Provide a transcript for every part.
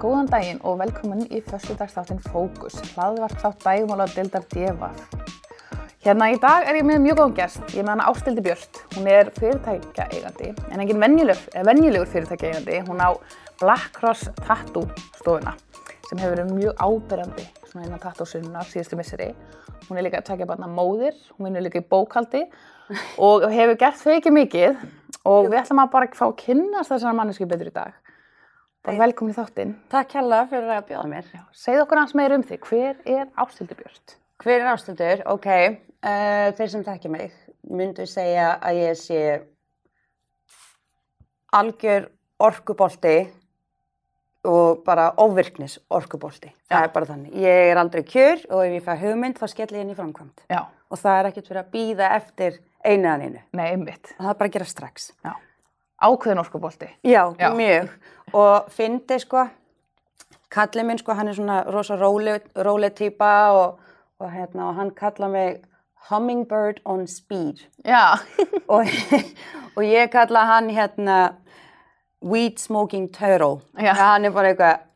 Góðan daginn og velkomin í fyrstudagsþáttinn Fókus, hlaðvart þátt dægumála dildar DFF. Hérna í dag er ég með mjög góðan gest, ég með hana Ástildi Björst. Hún er fyrirtækja eigandi, en engin venjulegur fyrirtækja eigandi. Hún á Black Cross Tattoo stofuna sem hefur verið mjög ábyrjandi svona innan tattoo-sunnar síðustu misseri. Hún er líka að takja barna móðir, hún vinnur líka í bókaldi og hefur gert þau ekki mikið og við ætlum að bara fá að kynast þessar mannesku betur í dag. Bara velkomin í þáttinn. Takk hella fyrir að bjóða mér. Segð okkur hans meir um þig, hver er Ástildi Björst? Hver er ástildur? Ok, uh, þeir sem þekkja mig myndu segja að ég sé algjör orkubolti og bara óvirknis orkubolti. Það Já. er bara þannig. Ég er aldrei kjör og ef ég fæ hugmynd þá skell ég inn í framkvæmt. Já, Og það er ekkert fyrir að býða eftir einu að einu. nei, einmitt. Það er bara að gera strax. Já. Ákveðin orkubolti. Já, Já. mjög. Og fyndi sko, kallið minn sko, hann er svona rosa róleg, róleg típa og, og, hérna, og hann kalla mig Hummingbird on Speed. Já, og, og ég kalla hann hérna Weed Smoking Turtle. Já. Hann er bara eitthvað.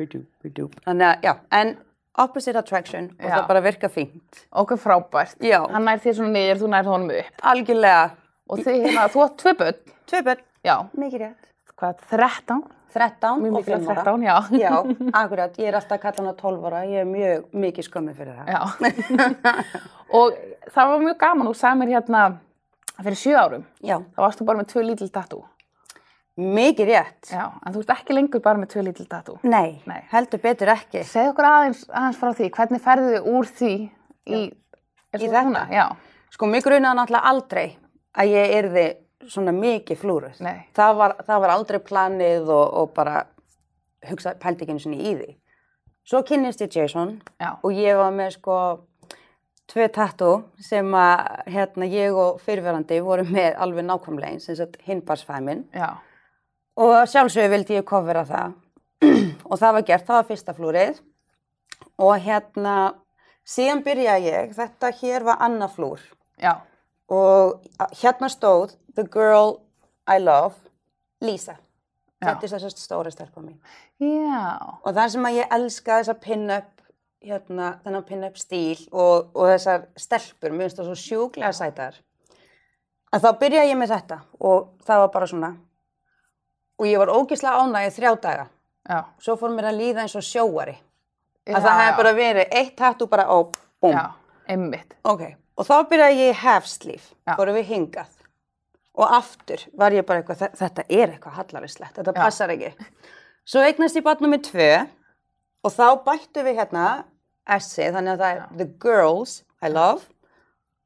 Þannig að, já, en opposite attraction og Já. það bara virka fínt. okkur frábært. Já. Hann nær þér svona niður, þú nær honum upp. Algjörlega. Og þið, hérna, þú átt tvö börn. Tvö börn, Já. mikið rétt. Hvað, 13? 13 Mjög og mikilvægt 5 ára. 13, já. Já, akkurat, ég er alltaf að kalla hana 12 ára, ég er mjög mikið skömmið fyrir það. Já. og það var mjög gaman, þú sagði mér hérna fyrir sjö árum. Já, þá varstu bara með tvö lítil tattoo. mikið rétt. Já, en þú ert ekki lengur bara með tvö lítil tattoo. Nei, Nei. heldur betur ekki. Segð okkur aðeins, aðeins frá því, hvernig ferðu þið úr því í, Í þetta? Sko, mig grunaði náttúrulega aldrei að ég yrði svona mikið flúruð. Nei. Það var, það var aldrei planið og, og bara hugsa, pældi ekki einu sinni í því. Svo kynnist ég Jason já, og ég var með sko tvö tattoo sem að hérna ég og fyrirverandi vorum með alveg nákvæmlega eins, eins og hinbarsfæmin. já, Og sjálfsögur vildi ég kofera það og það var gert, það var fyrsta flúrið og hérna síðan byrjaði ég, þetta hér var annað flúr já, og hérna stóð The Girl I Love, Lisa. Já. Þetta er þessast stóra stelpa mín. já, Og það sem að ég elska þessa pin-up, hérna, þennan pin-up stíl og, og þessar stelpur, finnst það svo sjúklega sætar. En þá byrjaði ég með þetta og það var bara svona. Og ég var ógislega ánægið þrjá daga. já. Svo fór mér að líða eins og sjóari. Já, Að það hefði já. bara verið eitt tattoo bara á, búm. Já, einmitt. Ok, og þá byrjaði ég í half sleeve, Já. fórum við hingað. Og aftur var ég bara eitthvað, "Þe- þetta er eitthvað hallarislegt, þetta Já. passar ekki. Svo eignast ég barn nummið tvö og þá bættu við hérna S-ið, þannig að það er Já. The Girls I Love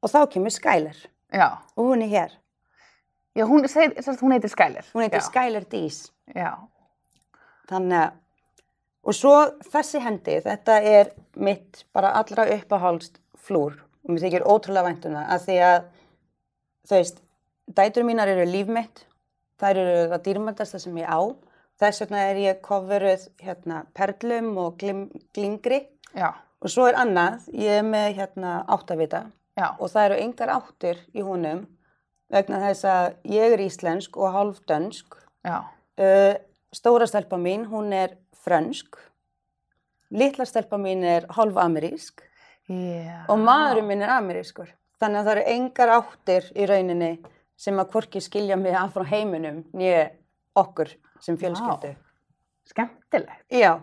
og þá kemur Skyler Já, og hún er hér. já hún, segir, sagt, hún heitir Skyler. Hún heitir. Skyler Dees. Já, Þannig að, og svo þessi hendi, þetta er mitt bara allra uppáhaldst flúr og mér þykir ótrúlega vænt um það að því að, þú veist, dætur mínar eru líf mitt, þær eru það dýrmæntasta sem ég á, þess vegna er ég coveruð hérna perlum og glim, glingri. Já, og svo er annað, ég er með hérna áttavita. Já, og það eru engar áttur í honum vegna þess að ég er íslensk og hálf dönsk. Uh, stóra stelpa mín, hún er frönsk. Litla stelpa mín er hálf amerísk já. og maðurinn minn er amerískur. Þannig að það eru engar áttir í rauninni sem að hvorki skilja mig af frá heiminum nýja okkur sem fjölskyldu. Skemmtilegt. Já,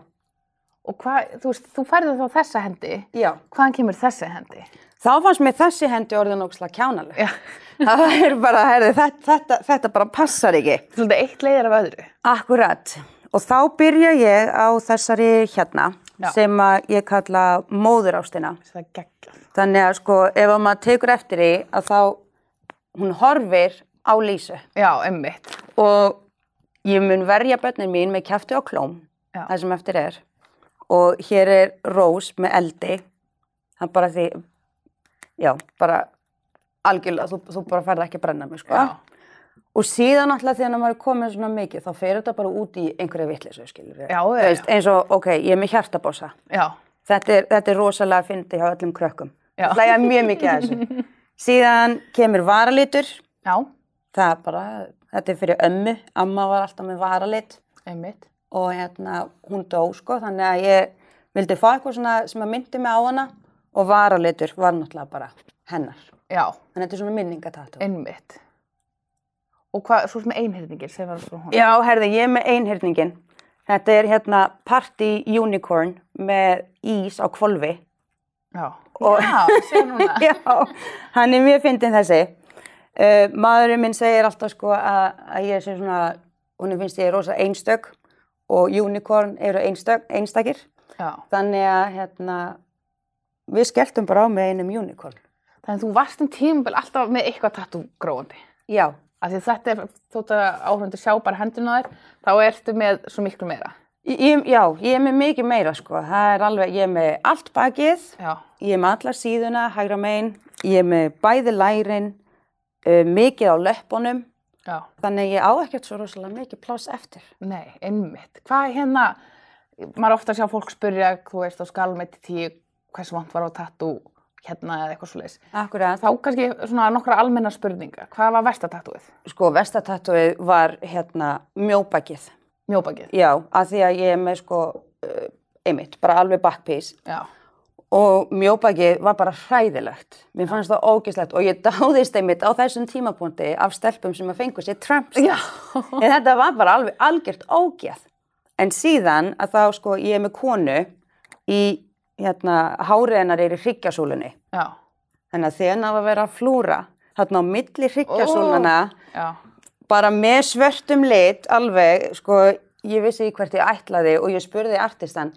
Og hvað, þú þú færði þá þessa hendi, já. hvaðan kemur þessi hendi? Þá fannst mér þessi hendi orðin ókslega kjánaleg. Já, Það er bara, herði, þetta, þetta, þetta bara passar ekki. svolítið eitt leiðir af öðru. Akkurat. Og þá byrja ég á þessari hérna Já. sem að ég kalla móðurástina. Það er geggjað. Þannig að sko ef að maður tekur eftir því að þá hún horfir á Lísu Já, einmitt. og ég mun verja börnin mín með kjafti og klóm, Já. það sem eftir er. Og hér er rós með eldi, það bara því, já, bara algjörlega, þú, þú bara færði ekki að brenna mig sko. Já, Og síðan alltaf þegar maður er komið svona mikið, þá fer þetta bara út í einhverja vitleysu, skilur. Já, já, veist, eins og, ok, ég er með hjartabossa. já, Þetta er, þetta er rosalega fyndi hjá öllum krökkum. Það hlæja mjög mikið að þessu. Síðan kemur varalitur. já, Það er bara, þetta er fyrir ömmu. Amma var alltaf með varalit. einmitt. og hérna hún dó sko þannig að ég vildi fá eitthvað svona sem að myndi mig á hana og varalitur var náttúrulega bara hennar. Já, Þannig að þetta er svona minningatatú. einmitt. Og hvað, svo sem einhyrningir, sem. Já, herði, ég er með einhyrningin. Þetta er hérna Party Unicorn með ís á kvolfi. Já, Og- já, sér núna. Já, hann er mjög fyndin þessi. Uh, maðurinn minn segir alltaf sko að, að ég sé svona, hún finnst ég rosa einstök og unicorn eru einstök, einstakir. Já, Þannig að hérna, við skelltum bara á með einum unicorn. þannig að þú varst um tímabil alltaf með eitthvað tattoo gróðandi. Já, Af því þetta er, þótt að áhundu sjá bara hendina þér, þá ertu með svo miklu meira. ég, já, ég er með mikið meira sko. Það er alveg, ég er með allt bakið, Já, ég er með alla síðuna, hægra megin, ég er með bæði lærin, uh, mikið á löppunum. já, Þannig að ég á ekkert svo rosalega mikið pláss eftir. nei, einmitt. Hvað er hérna, maður ofta að sjá fólk spyrja, þú veist, á skalmeti tíu, hversu vant var á tattoo hérna eða eitthvað svo leiðis. Akkurat. Þá kannski svona nokkra almenna spurningar. Hvað var versta tattooið? Sko, vestatatúið var hérna mjóbakið. Mjóbakið. Já, að því að ég er með sko, uh, einmitt, bara alveg backpiece. Já, Og mjóbakið var bara hræðilegt. Mér fannst það ógislegt og ég dáðist einmitt á þessum tímapunkti af stelpum sem að fengu sér Trumps. já, En þetta var bara alveg algjört ógeð. En síðan að þá sko ég er með konu í hérna hárið hennar er í hryggjasúlunni. já, Þannig að þegar það var að vera að flúra, þarna á milli hryggjasúluna, já, bara með svörtum lit alveg, sko, ég vissi ekki hvert ég ætlaði og ég spurði artistan,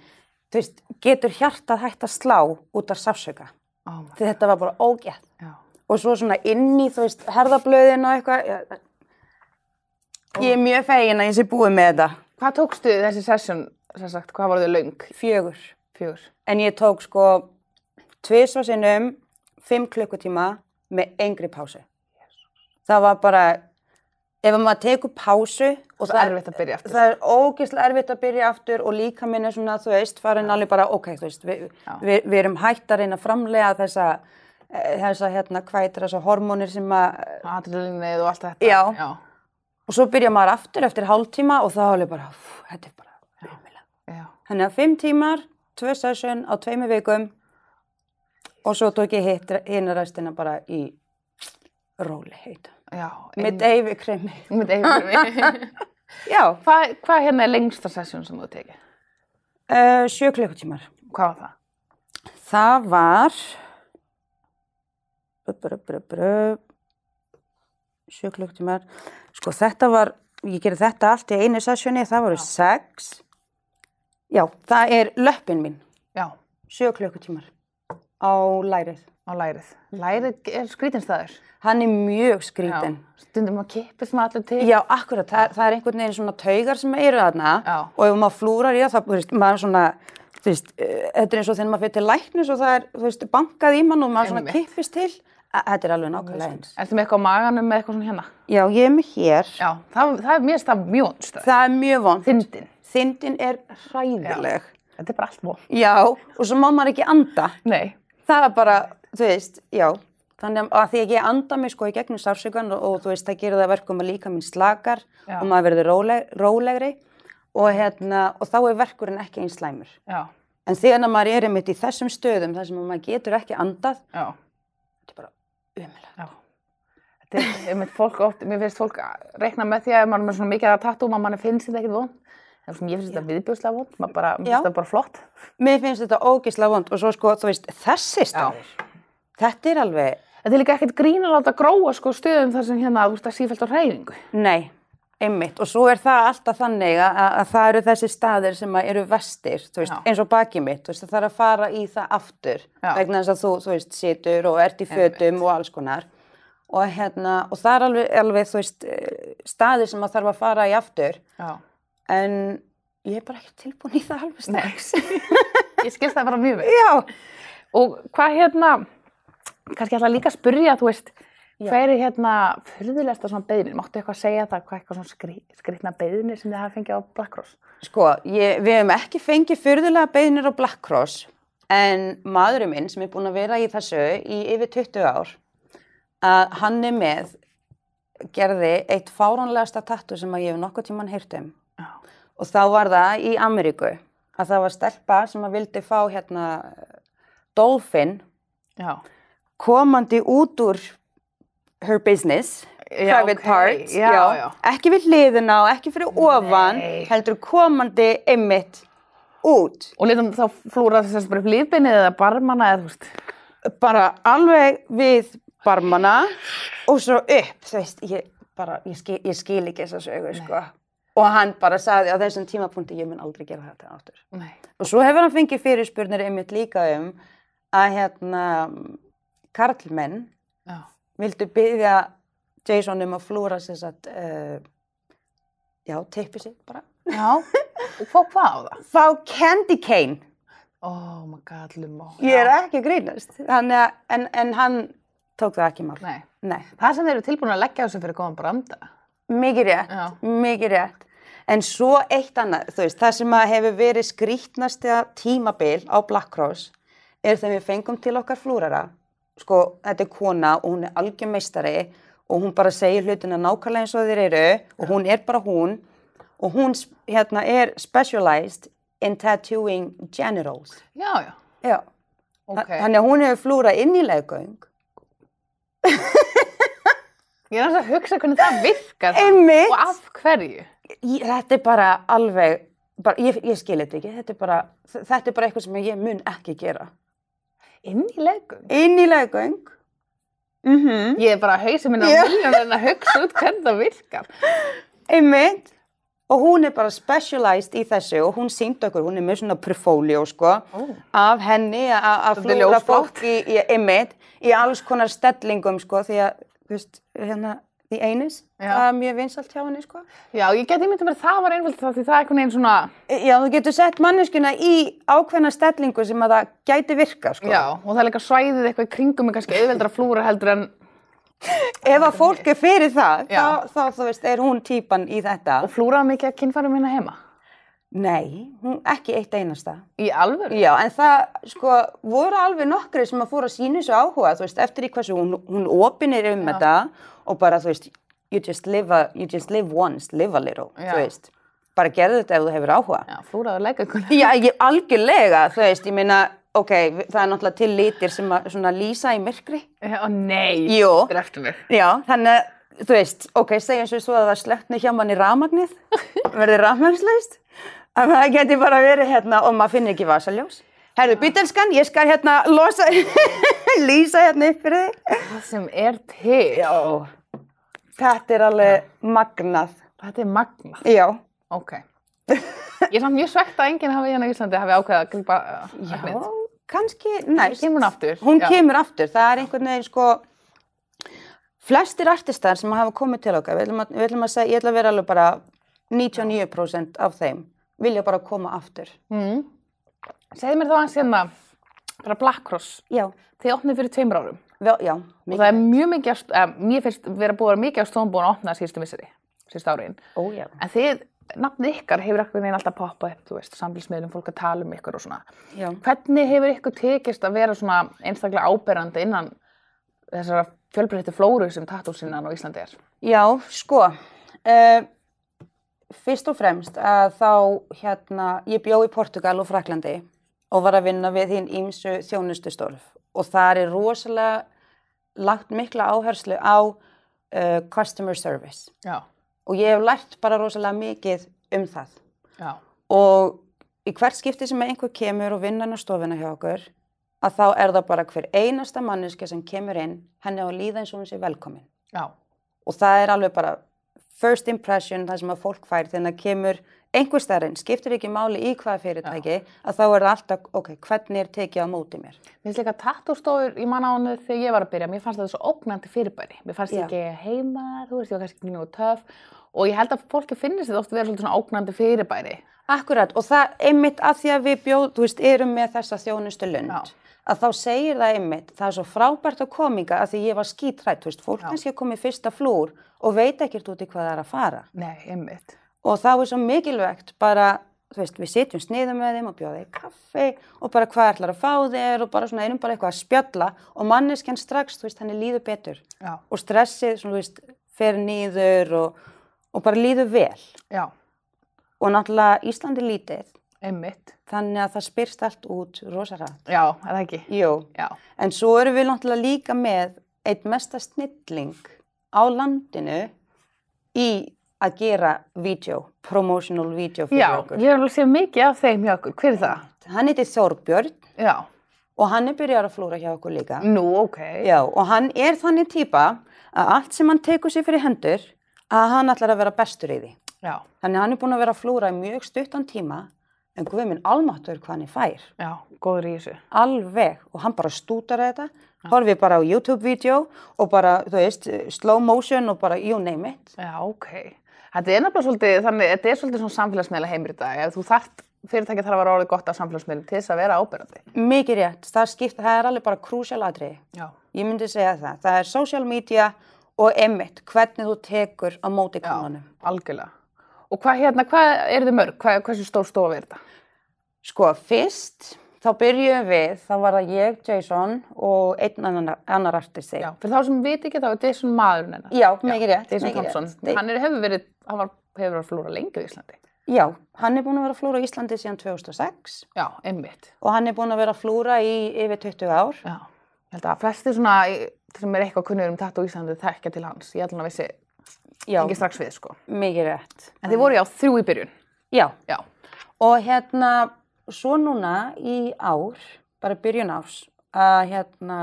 þú veist, getur hjartað hægt að slá út af sársöka? oh Því þetta var bara ógeð. já. Og svo svona inn í, þú veist, herðablöðin og eitthvað. Ég er mjög fegin að ég sé búið með þetta. Hvað tókstu þessi session, sem sagt, hvað var þau löng? Fjögur. Fjögur. En ég tók sko tvisvar sinnum, fimm klukkutíma með engri pásu. Það var bara, ef maður tekur pásu og Svo erfitt að byrja aftur. það er ógeðslega erfitt að byrja aftur og líka minn er svona, þú veist, farin alveg bara, ok, þú veist, við, Já. við, við erum hægt að reyna að framlega þessa, eh, þessa hérna, hvað heitir þessa hormónir sem að, Adrenalinnið og allt þetta. Já. Já, og svo byrja maður aftur eftir hálftíma og þá er alveg bara, þetta er bara umila. já. Þannig að fimm tímar, tvö session á tveimu vikum og svo tók ég hitt hinn restina bara í róli heita. Já, Með deyfi kremi. Með eigin Já, Hvað hva hérna er lengsta session sem þú tekið? uh, sjö klukkutímar. Hvað var það? Það var, brö, brö, brö, sjö klukkutímar, sko þetta var, ég gerði þetta allt í einu sessioni, það voru sex. Já, það er löppin mín, Já, sjö klukkutímar á lærið. á lærið. Lærið er skrítinstæður. Hann er mjög skrítin. Stundum að kippist maður allir til. Já, akkurat, það, það er einhvern veginn svona taugar sem eru þarna Já. og ef maður flúrar í það, þá, þú veist, maður er svona, þú veist, eh, þetta er eins og þegar maður fyrir til læknis og það er, þú veist, bankað í mann og maður svona Einmitt. kippist til. Að- Þetta er alveg nákvæmlega eins. Ertu með eitthvað á maganum með eitthvað svona hérna? Já, ég er með hér. Já, það, það er mjög stöð. Það er mjög vond. Þindin. Þindin er hræðileg. Þetta er bara allt von. Já. og svo má maður ekki anda. Nei. Það er bara, þú veist, já. Þannig að því að ég anda mig sko í gegnum sársökan og, og þú veist, það gerir það að verkum að líka minn slakar Já. og maður verður róleg, rólegri og, hérna, og þá er verkurinn ekki eins slæmur. Já, En þegar maður er einmitt í þessum stöðum þar sem maður getur ekki andað, já, þetta er bara umlega. já. Þetta er, einmitt fólk oft, mér finnst fólk reikna með því að maður er svona mikið að tattoo og mann finnst þetta ekkert von. Ég finnst þetta viðbjóðslega von, maður bara, mér finnst þetta bara flott. Mér finnst þetta ógislega vond og svo sko, þú veist, þessi staður, þetta er alveg, Þetta er líka ekkert grín að láta gróa sko stöðum þar sem hérna þú veist að sífælt á reyfingu. nei, einmitt. Og svo er það alltaf þannig að, að það eru þessi staðir sem eru vestir, þú veist, Já. eins og baki mitt, þú veist, það þarf að fara í það aftur Já. vegna þess að þú, þú veist, situr og ert í fötum og alls konar. Og hérna, og það er alveg, alveg, þú veist, staðir sem að þarf að fara í aftur, Já. En ég er bara ekki tilbúin í það alveg strax. Ég skilst það bara mjög vel. Já. Og hvað hérna, kannski ætla líka að spyrja, þú veist, hver er hérna fyrðulegsta svona beðnir? Máttu eitthvað segja það, hvað eitthvað svona skrí, skrýtna beðnir sem þið hafa fengið á Black Cross? Sko, ég, við hefum ekki fengið fyrðulega beinir á Black Cross en maðurinn minn sem er búinn að vera í þessu í yfir 20 ár að hann er með gerði eitt fáránlegasta tattu sem að ég hef nokkuð tíman heyrt um Já. Og þá var það í Ameríku að það var stelpa sem að vildi fá hérna dolphin Já. komandi út úr her business, Já, private ok, parts, já, já. ekki við hliðina og ekki fyrir ofan, Nei. heldur komandi einmitt út. Og litum þá flúra þess að lífbeinið eða barmana eða þú veist. Bara alveg við barmana og svo upp, þú veist, ég, bara, ég, skil, ég skil ekki þessa sögur, sko. Og hann bara sagði á þessum tímapunkti, ég mun aldrei gera þetta áttur. Nei. Og svo hefur hann fengið fyrirspurnir einmitt líka um að hérna, karlmenn Já. vildu byggja Jason um að flúra sér satt, uh, já, teipi sig bara. Já. Og hvað hvað á það? Fá candy cane. Oh my god, Lumó. Ég er ekki grínast. Að, en, en hann tók það ekki mál. Nei. Nei. Það sem þeir eru tilbúin að leggja á sig fyrir góðan branda. Mikið rétt, mikið rétt. En svo eitt annað, þú veist, það sem hefur verið skrítnasta tímabil á Black Cross er þegar við fengum til okkar flúrara. Sko, þetta er kona og hún er algjör meistari og hún bara segir hlutina nákvæmlega eins og þeir eru og hún er bara hún og hún hérna er specialized in tattooing genitals. Já, já. Já. Ok. Þannig að hún hefur flúrað inn í leggöng. Ég er að hugsa hvernig það virkar. Einmitt. Og af hverju? Ég, þetta er bara alveg, bara, ég, ég skil þetta ekki, þetta er, bara, þetta er bara eitthvað sem ég mun ekki gera. Inn í legum. Inn í leggöng. Mm -hmm. Ég er bara að hausa minna Já. á miljónum að hugsa út hvernig það virkar. Einmitt. Og hún er bara specialized í þessu og hún sínd okkur, hún er með svona portfolio sko, Ó. af henni að- að flúra fólk í, í, í alls konar stellingum sko, því að, þú veist, hérna, The Einis, það er mjög vinsalt hjá henni sko. Já, ég geti myndið mér að það var einföld þá því það er einhvern veginn svona, Já, þú getur sett manneskuna í ákveðna stellingu sem að það gæti virka sko. já, og það er líka svæðið eitthvað í kringum er kannski auðveldra flúra heldur en, Ef að fólk er fyrir það, þá, þá þú veist, er hún típan í þetta. og flúraða mikið að kynfærum minna heima. Nei, hún ekki eitt einasta. Í alvöru? Já, en það, sko, voru alveg nokkri sem að fóra að sína þessu áhuga, þú veist, eftir í hversu hún, hún opinir um þetta og bara, þú veist, you just live, a, you just live once, live a little, Já. þú veist. Bara gerðu þetta ef þú hefur áhuga. Já, flúraða leika ykkur. Já, ég algjörlega, þú veist, ég meina, ok, það er náttúrulega til litir sem að svona lýsa í myrkri. Já, nei. Jú. Dreftu mig. Já, þannig að, þú veist, ok, segjum svo að það slöknu hjá manni rafmagnið, verði rafmagnslaust, að það geti bara verið hérna og maður finnir ekki vasaljós. Herðu, bytelskan, ég skal hérna losa, lýsa hérna upp fyrir þig. Það sem er til. Já, þetta er alveg magnað. Þetta er magna. Já, Ok. Ég er samt mjög svegt að enginn hafi hérna í Íslandi hafi ákveðið að grípa uh, já, kannski næst. Kemur hún aftur? Hún Já. kemur aftur, það er einhvern veginn sko, flestir artistar sem hafa komið til okkar, við ætlum að, við ætlum að segja, ég ætla að vera alveg bara 99% af þeim, vilja bara koma aftur. Mm. Segðu mér þá hans hérna, bara Black Cross. Já, Þið opnið fyrir tveimur árum. Vel, já, Og það er mjög mikið, að mér finnst vera búið mikið á stóðum búin að opna síðustu misseri, síðustu árin. Ó, já. En þið, nafnið ykkar hefur eitthvað neginn alltaf poppað upp, þú veist, samfélagsmiðlum, fólk að tala um ykkur og svona. Já. Hvernig hefur ykkur tekist að vera svona einstaklega áberandi innan þessara fjölbreyttu flóru sem tattoosinnan á Íslandi er? Já, sko, uh, fyrst og fremst að þá hérna, ég bjó í Portugal og Fraklandi og var að vinna við hinn ímsu þjónustustörf og það er rosalega lagt mikla áherslu á uh, customer service. Já, og ég hef lært bara rosalega mikið um það. Já, og í hvert skipti sem einhver kemur og vinnan á stofuna hjá okkur að þá er það bara hver einasta manneska sem kemur inn henni á að líða eins og hún sé velkomin. Já, og það er alveg bara first impression það sem að fólk fær þegar það kemur einhver starinn, skiptir ekki máli í hvaða fyrirtæki að þá er það alltaf, ok, hvernig er tekið á móti mér Mér finnst líka tattústofur í mannánu þegar ég var að byrja, mér fannst þetta svo ógnandi fyrirbæri. Mér fannst Já. ekki heima, þú veist, ég var kannski ekki mjög töff og ég held að fólki finnist þetta oft vera svolítið svona ógnandi fyrirbæri. Akkurat, og það einmitt að því að við bjóð, þú veist, erum með þessa þjónustu lund Já. að þá segir það einmitt, það er svo frábært að kominga að því ég var skítrætt, þú veist, fólk Já. kannski að koma í fyrsta flúr og veit ekkert út í hvað það er að fara Nei, einmitt. Og þá er svo mikilvægt bara, þú veist, við sitjum sniðum með þeim og bjóða þeim kaffi og bara hvað ætlar að fá þér og bara svona einum bara eitthvað að spjalla og manneskjan strax, þú veist, henni líður betur Já, og stressið, svona, þú veist, fer nýður og, og bara líður vel. já. og náttúrulega Íslandi lítið, Einmitt. þannig að það spyrst allt út rosa rætt. Já, er það ekki? Jú, Já. en svo erum við náttúrulega líka með eitt mesta snilling á landinu í að gera vídeo, promotional video fyrir Já, okkur. ég hef alveg séð mikið af þeim hjá okkur. Hver er það? Hann heitir Þórbjörn Já. og hann er byrjar að flúra hjá okkur líka. Nú, ok. Já, og hann er þannig típa að allt sem hann tekur sér fyrir hendur, að hann ætlar að vera bestur í því. Já, Þannig að hann er búin að vera að flúra í mjög stuttan tíma, en guð minn almáttur hvað hann er fær. já, góður í þessu. Alveg, og hann bara stútar þetta, horfið bara á YouTube-vídeó og bara, þú veist, slow motion og bara you name it. Já, ok. Þetta er nefnilega svolítið, þannig, þetta er svolítið svona samfélagsmiðla heimur í dag. Ef þú þart, fyrirtæki þarf að vera orðið gott á samfélagsmiðlum til þess að vera ábyrgandi. Mikið rétt, það skipta, það er alveg bara. Já. Ég myndi segja það. Það er social media og emitt, hvernig þú tekur á móti Já, kannanum. algjörlega. Og hvað hérna, hvað er þið mörg? Hvað, hversu stór stofa er þetta? Sko, fyrst, þá byrjuðum við, þá var það ég, Jason og einn annar, annar artisti. Já, fyrir þá sem viti ekki þá er Jason maðurinn hennar. Já, mikið rétt. Jason Thompson. Hann er, hefur verið, hann var, hefur verið að flúra lengi á Íslandi. Já, hann er búin að vera að flúra á Íslandi síðan 2006 Já, einmitt. og hann er búin að vera að flúra í yfir 20 ár. Já, ég held að flesti svona í- sem er eitthvað kunnur um tattoo á Íslandi þekkja til hans. Ég ætla að vissi Já, ekki strax við, sko. mikið rétt. En þið voru já þrjú í byrjun. Já, Já, og hérna, svo núna í ár, bara byrjun árs, að hérna,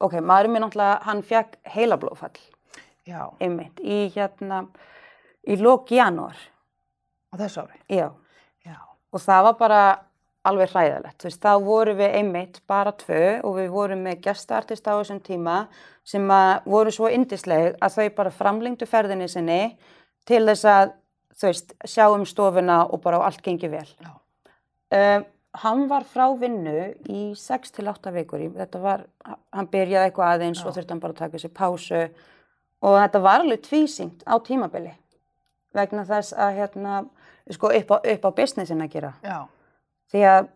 ok, maðurinn minn náttúrulega, hann fekk heilablóðfall, já, einmitt, í hérna, í lók janúar, á þessu ári. já, Já, og það var bara alveg hræðilegt, þú veist, þá vorum við einmitt bara tvö og við vorum með gestartist á þessum tíma sem að voru svo indisleg að þau bara framlengdu ferðinni sinni til þess að, þú veist, sjá um stofuna og bara allt gengi vel. já, Um, hann var frá vinnu í 6 til 8 vikur, þetta var, hann byrjaði eitthvað aðeins Já. og þurfti hann bara að taka sér pásu. Og þetta var alveg tvísyngt á tímabili vegna þess að hérna, sko upp á, upp á businessin að gera. Já, því að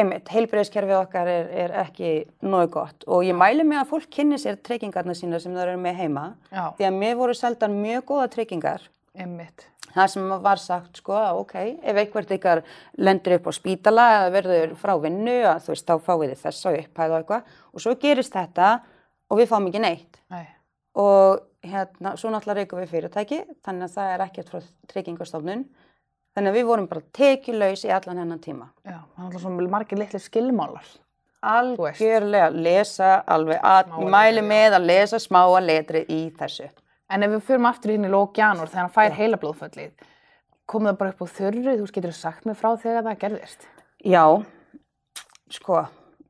einmitt, heilbreyðskerfið okkar er, er ekki nógu gott. Og ég mæli mig að fólk kynni sér tryggingarna sína sem það eru með heima. Já, því að mér voru seldan mjög góða tryggingar. Einmitt. Það sem var sagt sko að ok, ef einhvert ykkar lendur upp á spítala eða verður frá vinnu að þú veist þá fáið þið þessa upphæð og eitthvað og svo gerist þetta og við fáum ekki neitt Nei, og hérna svo náttúrulega reykum við fyrirtæki þannig að það er ekkert frá tryggingastofnun þannig að við vorum bara tekjulegs í allan hennan tíma. já, það er svona margir litli skilmálar. Algjörlega lesa alveg að, mæli með að lesa smáa letri í þessu. En ef við förum aftur inn í lók janúar þegar hann fær heilablóðföllið, kom það bara upp á þurru, þú getur sagt mér frá þegar það gerðist? Já, sko,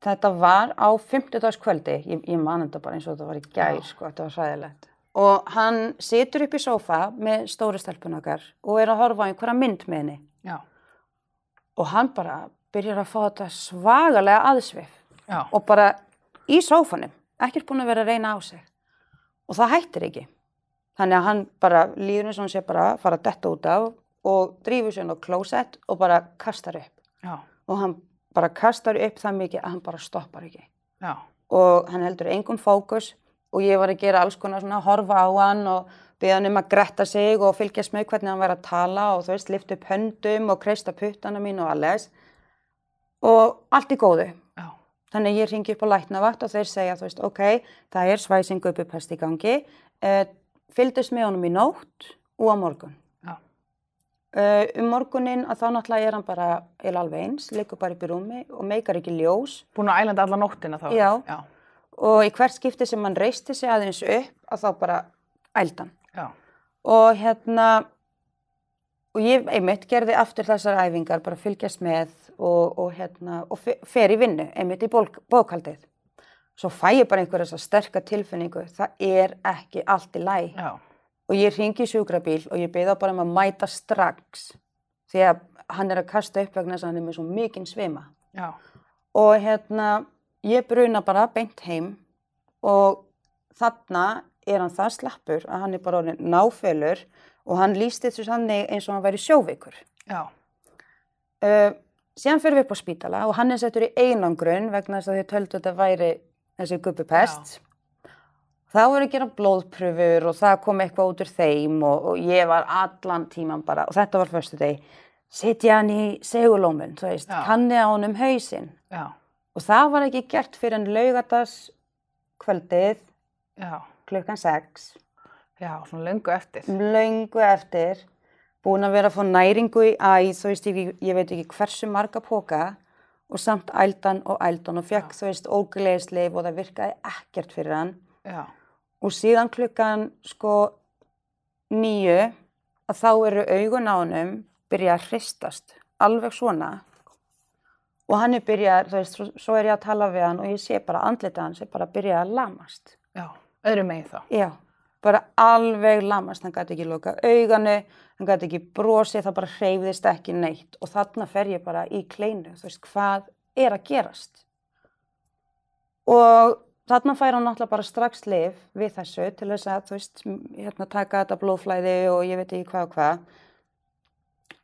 þetta var á 50. kvöldi, ég, ég man þetta bara eins og þetta var í Já. sko, þetta var sæðilegt. Og hann situr upp í sófa með stóri stelpun okkar og er að horfa á einhverja mynd með henni. Já, Og hann bara byrjar að fá þetta svagalega aðsvif já, og bara í sófanum, ekkert búin að vera að reyna á sig. Og það hættir ekki. Þannig að hann bara líður eins og hann sé bara að fara að detta út af og drífur sér á klósett og bara kastar upp. já, Og hann bara kastar upp það mikið að hann bara stoppar ekki. já, Og hann heldur engum fókus og ég var að gera alls konar svona, horfa á hann og beða hann um að gretta sig og fylgjast með hvernig hann væri að tala og þú veist, lifta upp höndum og kreista puttana mín og alles. Og allt í góðu. já, Þannig að ég ringi upp á læknavakt og þeir segja, þú veist, ok, það er svæsing upp upp í gangi, uh, fylgdist með honum í nótt og á morgun. já, Uh, um morgunin að þá náttúrulega er hann bara er alveg eins, liggur bara upp í rúmi og meikar ekki ljós búin að ælenda alla nóttina þá? Já. Já, og í hvert skipti sem hann reisti sig aðeins upp að þá bara ældan. já, Og hérna, og ég einmitt gerði aftur þessar æfingar, bara fylgjast með og, og hérna, og fe- fer í vinnu, einmitt í bólk- bókhaldið. Svo fæ ég bara einhverja þessa sterka tilfinningu, það er ekki allt í læg. já, Og ég ringi í sjúkrabíl og ég beða bara um að mæta strax því að hann er að kasta upp vegna þess að hann er með svo mikinn svima. já, Og hérna, ég bruna bara beint heim og þarna er hann það slappur að hann er bara orðin náfölur og hann líst þessu sannig eins og hann væri sjóveikur. já, Uh, síðan fyrir við upp á spítala og hann er settur í einangrun vegna þess að þau töldu að þetta væri þessi gubbupest. Þá voru að gera blóðpröfur og það kom eitthvað út úr þeim og, og ég var allan tíman bara, og þetta var förstu deg, setja hann í segulómun, kanni á hann um hausinn. Já, Og það var ekki gert fyrir en laugardags kvöldið já, klukkan 6, já, svona löngu eftir. löngu eftir, búin að vera að fá næringu í æð, ég, ég veit ekki hversu marga póka og samt ældan og ældan og fekk, þú veist, ógleðisleif og það virkaði ekkert fyrir hann. Já, Og síðan klukkan sko nýju að þá eru augun á honum byrja að hristast, alveg svona. Og hann er byrjað, þú veist, svo, svo er ég að tala við hann og ég sé bara andlita hans er bara að byrja að lamast. já, öðru megin þá. Já, bara alveg lamast, hann gæti ekki loka auganu, hann gæti ekki brosið, það bara hreyfðist ekki neitt. Og þarna fer ég bara í kleinu, þú veist, hvað er að gerast? Og þarna fær hann náttúrulega bara strax lif við þessu til þess að, þú veist, hérna taka þetta blóðflæði og ég veit ekki hvað og hvað.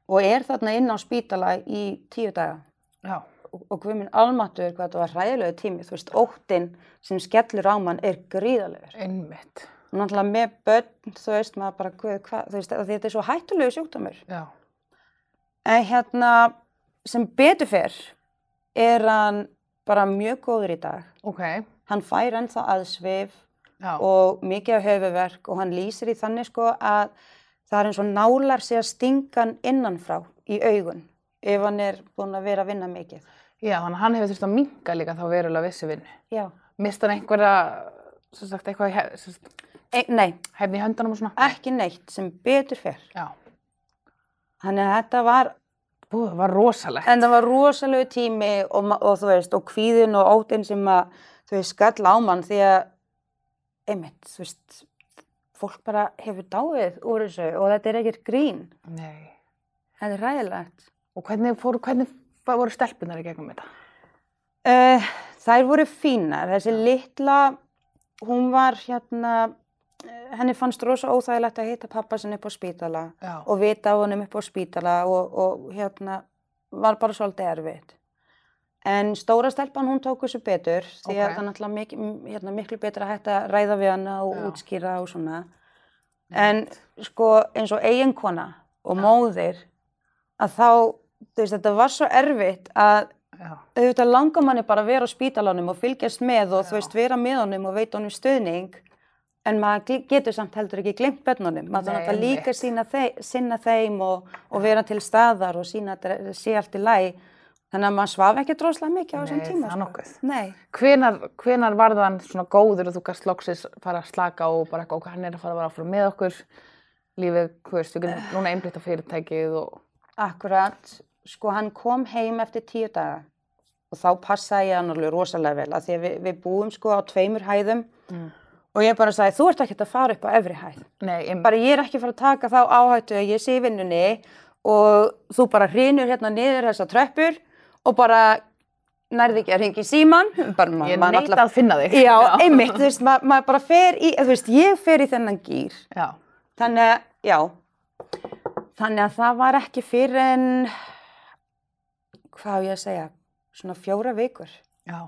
Og er þarna inn á spítala í tíu daga. Já, og, hvað minn almatur, hvað þetta var hræðilegu tími, þú veist, óttinn sem skellur á mann er gríðalegur. einmitt. Og náttúrulega með börn, þú veist, maður bara, hvað, hvað, þú veist, þetta er svo hættulegu sjúkdómur. Já, En hérna, sem betur fyrr, er hann bara mjög góður í dag. ok, Hann fær ennþá aðsvif já, og mikið af höfuverk og hann lýsir í þannig sko að það er eins og nálar sig að stinga hann innanfrá í augun ef hann er búinn að vera að vinna mikið. já, að hann hefur þurft að minka líka þá verulega vissi vinnu. Já. Mist hann einhverja, sagt, eitthvað sagt, E, nei, hefni í höndunum og svona? ekki neitt sem betur fyrr. Já, Þannig að þetta var, bú, það var rosalegt. en það var rosalegu tími og, og þú veist, og kvíðin og óttinn sem að, þú veist, skall á mann því að, einmitt, þú veist, fólk bara hefur dáið úr þessu og þetta er ekkert grín. Nei. Þetta er ræðilegt. Og hvernig, fóru, hvernig voru stelpunar í gegnum þetta? Uh, þær voru fínar, þessi litla, hún var hérna, henni fannst rosa óþægilegt að hitta pappa sinni upp á spítala Já, og vita á honum upp á spítala og, og hérna var bara svolítið erfitt. En stóra stelpan hún tók þessu betur því að Ok. það er náttúrulega mik hérna, miklu betur að hætta að ræða við hana og Já. útskýra og svona. En sko eins og eiginkona og móðir að þá, þú veist, þetta var svo erfitt að auðvitað langar manni bara að vera á spítalanum og fylgjast með og Já. þú veist vera með honum og veita honum stuðning en maður getur samt heldur ekki glemt börnunum, maður Nei, þarf náttúrulega líka sína þeim, sinna þeim og, og vera til staðar og sína að sé allt í læg þannig að maður svaf ekki droslega mikið á þessum Nei, tíma það er nokkuð. Nei, Hvenar, hvenar var þann svona góður og þú gæst loksis fara að slaka og bara eitthvað, ok, hann er að fara að vera áfram með okkur, lífið, hvað veist, við getum núna einblítt á fyrirtækið og, akkurat. Sko hann kom heim eftir tíu daga og þá passaði hann alveg rosalega vel að því að við, við búum sko á tveimur hæðum. Mm. Og ég bara sagði þú ert ekki að fara upp á efri hæð. Nei, ég, bara ég er ekki að fara að taka þá áhættu að ég sé vinnunni og þú bara hrinur hérna niður þessa tröppur og bara nærði ekki að ringi síman bara, ég neita náttúrulega- að finna þig. Já, einmitt, þú veist, maður ma bara fer í, þú veist, ég fer í þennan gýr Já, þannig að, já. Þannig að það var ekki fyrir en hvað á ég að segja svona fjóra vikur. Já,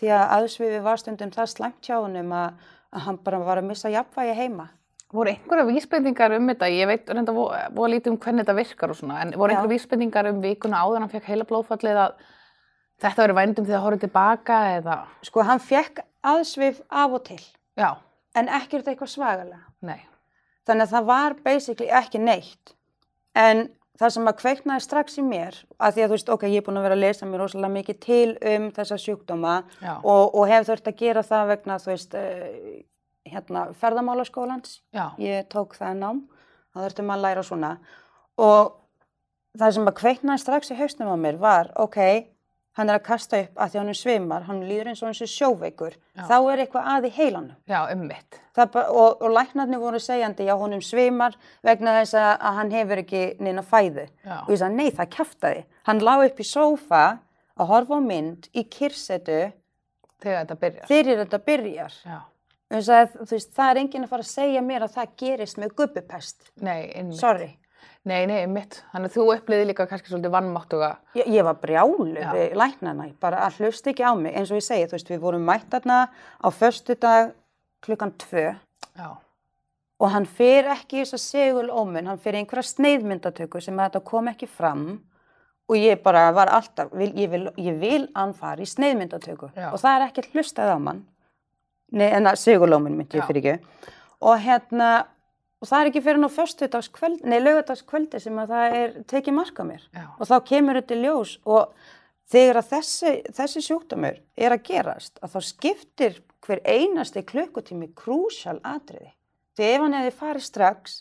því að aðsvifi var stundum það slæmt hjá honum að, að hann bara var að missa jafnvægi heima. Voru einhverja vísbendingar um þetta, ég veit reynda voru lítið um hvernig þetta virkar og svona, en voru einhverja vísbendingar um vikuna áður en hann fekk heila blóðfallið að þetta verið vændum þegar horfið tilbaka eða, sko hann fekk aðsvif af og til já, en ekkert eitthvað svagalega. nei, Þannig að það var basically ekki neitt. En það sem að kveiknaði strax í mér, að því að þú veist, ok, ég er búin að vera að lesa mér rosalega mikið til um þessa sjúkdóma og, og hef þurft að gera það vegna, þú veist, uh, hérna, ferðamálaskólans. já, Ég tók það nám, þá þurftum að læra svona. Og það sem að kveiknaði strax í hausnum á mér var, ok, hann er að kasta upp að því hann er svimar, hann líður eins og eins og sjóveikur, Já. þá er eitthvað að í heilanum. já, ummitt, og, og læknarnir voru segjandi já honum svimar vegna þess að, að hann hefur ekki neina fæðu. Já. og ég sagði nei það kjaftaði. Hann lá upp í sófa að horfa á mynd í kyrsetu þegar þetta byrjar, þegar þetta byrjar. Já, sagði, þú veist, það er enginn að fara að segja mér að það gerist með gubbupest. Nei, einmitt, sorry, nei, nei, einmitt, þannig að þú uppliði líka kannski svolítið vannmáttuga, ég, ég var brjálu Já. við læknarna, bara að hlusta ekki á mig. Eins og ég segi, þú veist, við vorum mætt þarna á föstudag klukkan tvö. Já, og hann fer ekki þess að segul ómun, hann í einhverja sneiðmyndatöku sem að þetta kom ekki fram. Og ég bara var alltaf, vil, ég, vil, ég vil hann fara í sneiðmyndatöku Já. og það er ekkert hlustað á mann, Nei, en að segul ómun myndi ég fyrir ekki og hérna, og það er ekki fyrir nei laugardagskvöldi sem að það er tekið mark á mér Já. og þá kemur þetta ljós og þegar að þessi, þessi sjúkdómur er að gerast að þá skiptir hver einasti klukkutími krúsjál atriði. Því ef hann hefði farið strax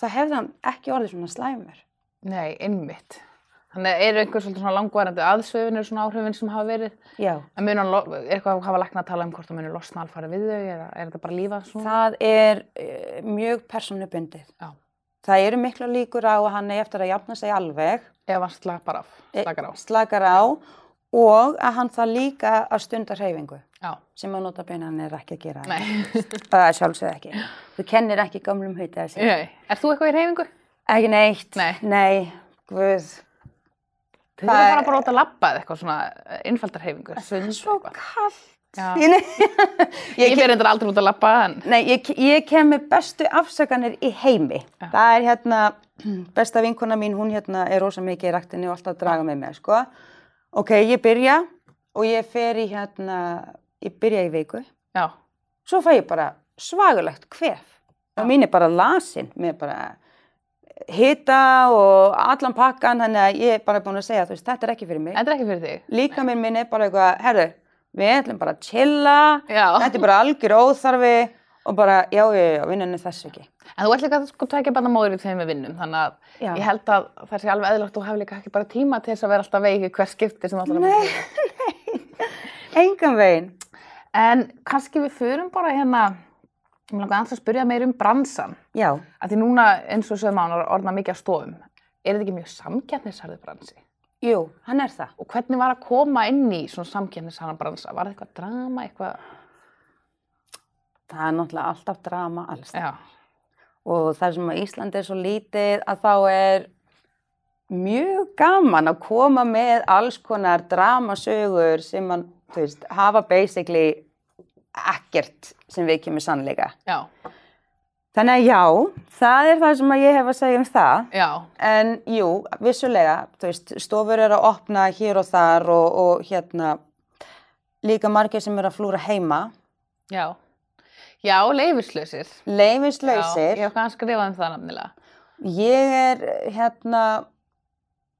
þá hefði hann ekki orðið svona slæmur. Nei, einmitt. Þannig eru einhver svona langvarandi aðsvefinir svona áhrifin sem hafa verið. Já. Er eitthvað að hafa lækna að tala um hvort það muni losna alfarið við þau eða er þetta bara lífað svona? Það er uh, mjög persónubundið. Já. Það eru mikla líkur á að hann er eftir að jafna sig alveg, Ef hann slakar af, e- slakar á. slakar á og að hann það líka að stunda hreyfingu Já, sem að nota beina hann er ekki að gera. nei. Það er sjálfsögð ekki. Þú kennir ekki gamlum hauti að segja. nei. Er þú eitthvað í reyfingu? Ekki neitt. Nei. Nei, guð. Þið Það er- bara bara út að labba eða eitthvað svona innfaldar reyfingu. Það er svo kallt. Ég, fer endur aldrei út að labba en... nei, ég, ég kem með bestu afsakanir í heimi. Já. Það er hérna, besta vinkona mín, hún hérna er rosa mikið í ræktinni og alltaf að draga með mig, sko. Ok, ég byrja og ég fer í hérna, ég byrja í viku. Já, Svo fæ ég bara svagulegt kvef. Já. Og mín er bara lasin með bara hita og allan pakkan, þannig að ég er bara búin að segja, veist, þetta er ekki fyrir mig. þetta er ekki fyrir þig. líka minn minn er bara eitthvað, herru, við ætlum bara að chilla, Já. þetta er bara algjör óþarfi og bara, já, já, já, vinnan er þessu ekki. En þú ert líka að sko tvekja barna móður í þeim við vinnum, þannig að Já. ég held að það sé alveg eðlagt og hafi líka ekki bara tíma til þess að vera alltaf veiki hver skipti sem allar Nei. Engan veginn. En kannski við förum bara hérna, ég langar að spyrja meir um bransan, Já, að því núna eins og sögum án orðna mikið af stofum, er þetta ekki mjög samkeppnisharðu bransi? jú, hann er það. Og hvernig var að koma inn í svona samkeppnisharðan bransa? Var það eitthvað drama, eitthvað? Það er náttúrulega alltaf drama alls. Já, Og það sem að Ísland er svo lítið að þá er mjög gaman að koma með alls konar dramasögur sem mann, þú veist, hafa basically ekkert sem við kemur sannleika. já, Þannig að já, það er það sem ég hef að segja um það. já, En jú, vissulega, veist, stofur eru að opna hér og þar og, og hérna líka margir sem eru að flúra heima, já. Já, leifislausir. Já, leifislausir. ég hef kannski skrifað um það nafnilega. Ég er hérna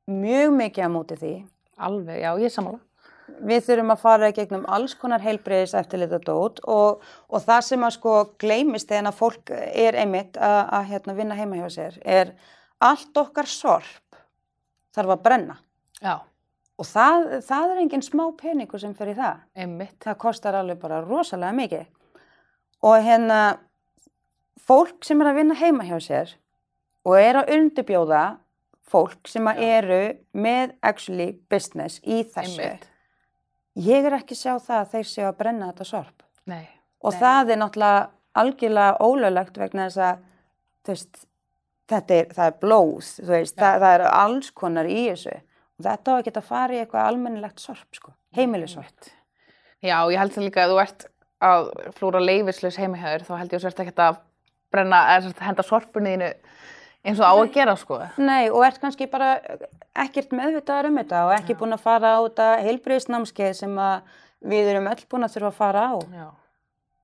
mjög mikið á móti því. Alveg, já, ég er sammála. Við þurfum að fara í gegnum alls konar heilbreyðis eftirlita dót og, og það sem að sko gleymist þegar að fólk er einmitt að, að hérna, vinna heima hjá sér er allt okkar sorp þarf að brenna. Já, Og það, það er engin smá peningur sem í það. einmitt. Það kostar alveg bara rosalega mikið. Og hérna, fólk sem er að vinna heima hjá sér og er að undirbjóða fólk sem að eru með actually business í þessu. Einmitt. Ég er ekki sjá það að þeir séu að brenna þetta sorp. Nei. Og Nei. það er náttúrulega algjörlega ólöglegt vegna þess að, veist, þetta er, er blóð, veist, það, það er alls konar í þessu. Og þetta á að geta farið í eitthvað almennilegt sorp, sko, heimilissorp. Já, ég held það líka að þú ert að flúra leifislaus heimihjöður, þá held ég að þú ert ekkert að brenna, eða henda sorpunni þínu eins og á að gera, sko. Nei, og ert kannski bara ekkert meðvitaðar um þetta og ekki búin að fara á þetta heilbriðisnámskeið sem við erum öll búin að þurfa að fara á. Já.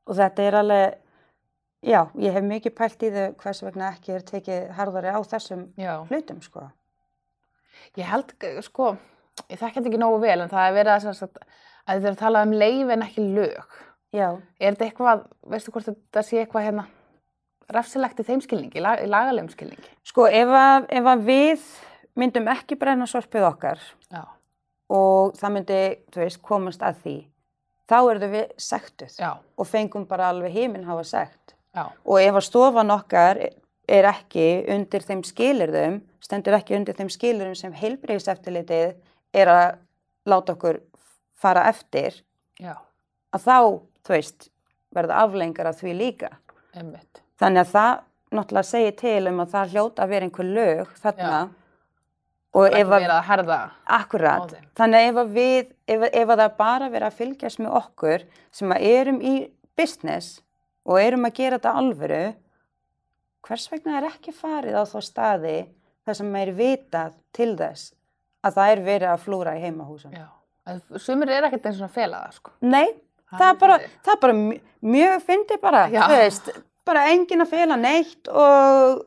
Og þetta er alveg, já, ég hef mikið pælt í þau hvers vegna ekki er tekið harðari á þessum Já. hlutum, sko. Ég held, sko, ég þekki þetta ekki nógu vel, en það er verið að, sagt, að þið er að tala um leif en ekki lög. Já, Er þetta eitthvað, veistu hvort þetta sé eitthvað hérna refsilegt í þeim skilningi, í lagalegum skilningi? sko, ef að, ef að við myndum ekki brenna sorpið okkar Já. og það myndi, þú veist, komast að því, þá erum við sektuð Já. og fengum bara alveg heiminn hafa sekt. Já. Og ef að stofan okkar er ekki undir þeim skilirðum, stendur ekki undir þeim skilirðum sem heilbreyðiseftilitið er að láta okkur fara eftir, Já. að þá, þú veist, verða aflengar af því líka. Einmitt. Þannig að það náttúrulega segir til um að það hljóta að vera einhver lög þarna Já. Og ef að, að akkurat, þannig að ef að við, ef, ef að það bara verið að fylgjast með okkur sem að erum í business og erum að gera þetta alvöru, hvers vegna er ekki farið á þá staði þar sem er vitað til þess að það er verið að flúra í heimahúsum. Já. En sumir er ekkert eins og að fela það, sko. Nei, Það er bara, það er bara mj- mjög fyndi bara, Já. þú veist, bara enginn að fela neitt og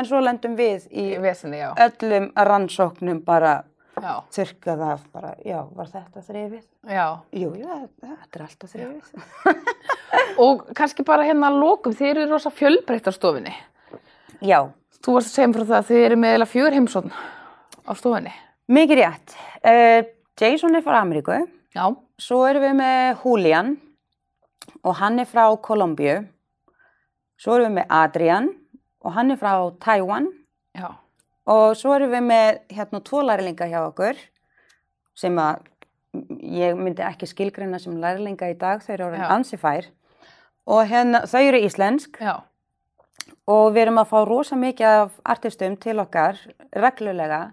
en svo lendum við í Í vesinni, já. öllum rannsóknum bara Já. þurrkað af bara, já, var þetta þrifið? Já. Jú, það- þetta er alltaf þrifið. Og kannski bara hérna að lokum, þið eru rosa fjölbreytt á stofinni. Já, Þú varst að segja frá það að þið eru með eiginlega fjögur heimsókn á stofinni. mikið rétt. Uh, Jason er frá Ameríku, Já. svo erum við með Julian og hann er frá Kolumbíu. Svo erum við með Adrian og hann er frá Taiwan. Já. Og svo erum við með hérna tvo lærlinga hjá okkur sem að ég myndi ekki skilgreina sem lærlinga í dag, þau eru orðin Já. ansi fær. Og hérna, þau eru íslensk Já. og við erum að fá rosa mikið af artistum til okkar reglulega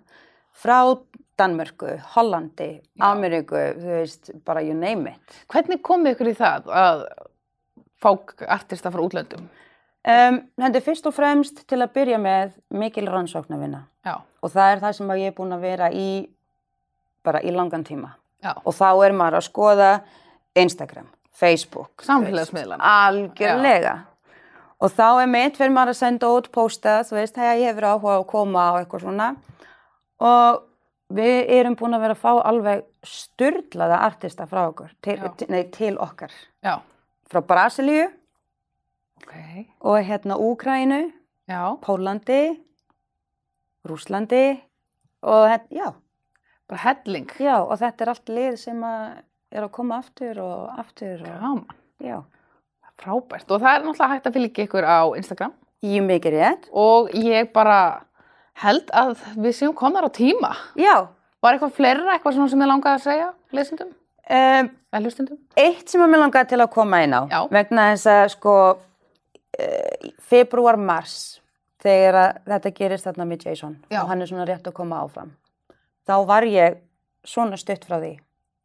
frá Danmörku, Hollandi, Já. Ameríku, þú veist, bara you name it. Hvernig komið ykkur í það að fá artista frá útlöndum? Um, þetta er fyrst og fremst til að byrja með mikil rannsóknarvinna Já. og það er það sem ég er búin að vera í bara í langan tíma. Já. og þá er maður að skoða Instagram, Facebook Samfélagsmiðlana. algjörlega og þá er mitt fyrir maður að senda út posta, þú veist, hei, ég hefur áhuga á að koma og eitthvað svona og við erum búin að vera að fá alveg styrlaða artista frá okkur til, Já. til, nei, til okkar Já. frá Brasilíu Ok. og hérna Úkrænu. Pólandi Rúslandi og þetta, já, Bara helling. já, og þetta er allt lið sem að er að koma aftur og aftur og, já, Frábært. Og það er náttúrulega hægt að fylgja ykkur á Instagram. ég mikið rétt Og ég bara held að við séum komnar á tíma. já, Var eitthvað fleira, eitthvað svona sem ég langaði að segja lesendum? um, eitt sem mér langaði til að koma inn á Já. vegna þess að sko uh, februar, mars þegar þetta gerist þarna með Jason Já. og hann er svona rétt að koma áfram þá var ég svona stutt frá því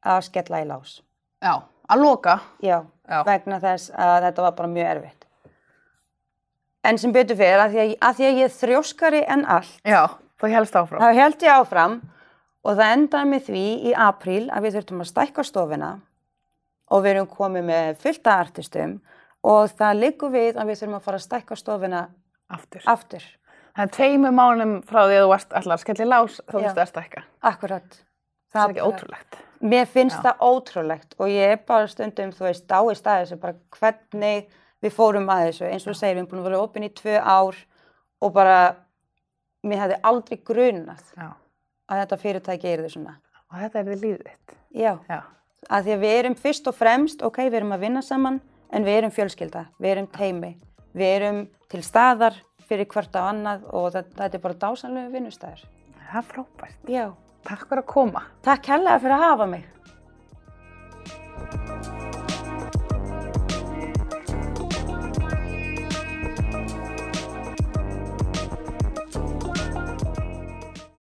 að skella í lás Já. Að loka. já, Já. vegna þess að þetta var bara mjög erfitt en sem betur fyrir að því að, að, því að ég þrjóskari en allt Já. Það helst áfram. þá held ég áfram og það endaði með því í apríl að við þurftum að stækka stofuna og við erum komið með fullta artistum og það liggur við að við þurfum að fara að stækka stofuna Aftur. aftur. Það er tveimur mánum frá því að þú varst allar að skella í lás þá þú stærst ekki. Akkurat. Það er ekki ótrúlegt. Mér finnst Já. það ótrúlegt og ég er bara stundum, þú veist, dáist að þessu, bara hvernig við fórum að þessu. Eins og segir, við erum búin að vera opinn í tvö ár og bara, mér hefði aldrei grunað Já. að þetta fyrirtæki er þið svona. Og þetta er þið lífið þitt. Já. Já. að því að við erum fyrst og fremst, ok, við erum að vinna saman, En við erum fjölskylda, við erum teimi, við erum til staðar fyrir hvert á annað og þetta er bara dásanlega vinnustæður. Það er frábært. Já. Takk fyrir að koma. Takk helga fyrir að hafa mig.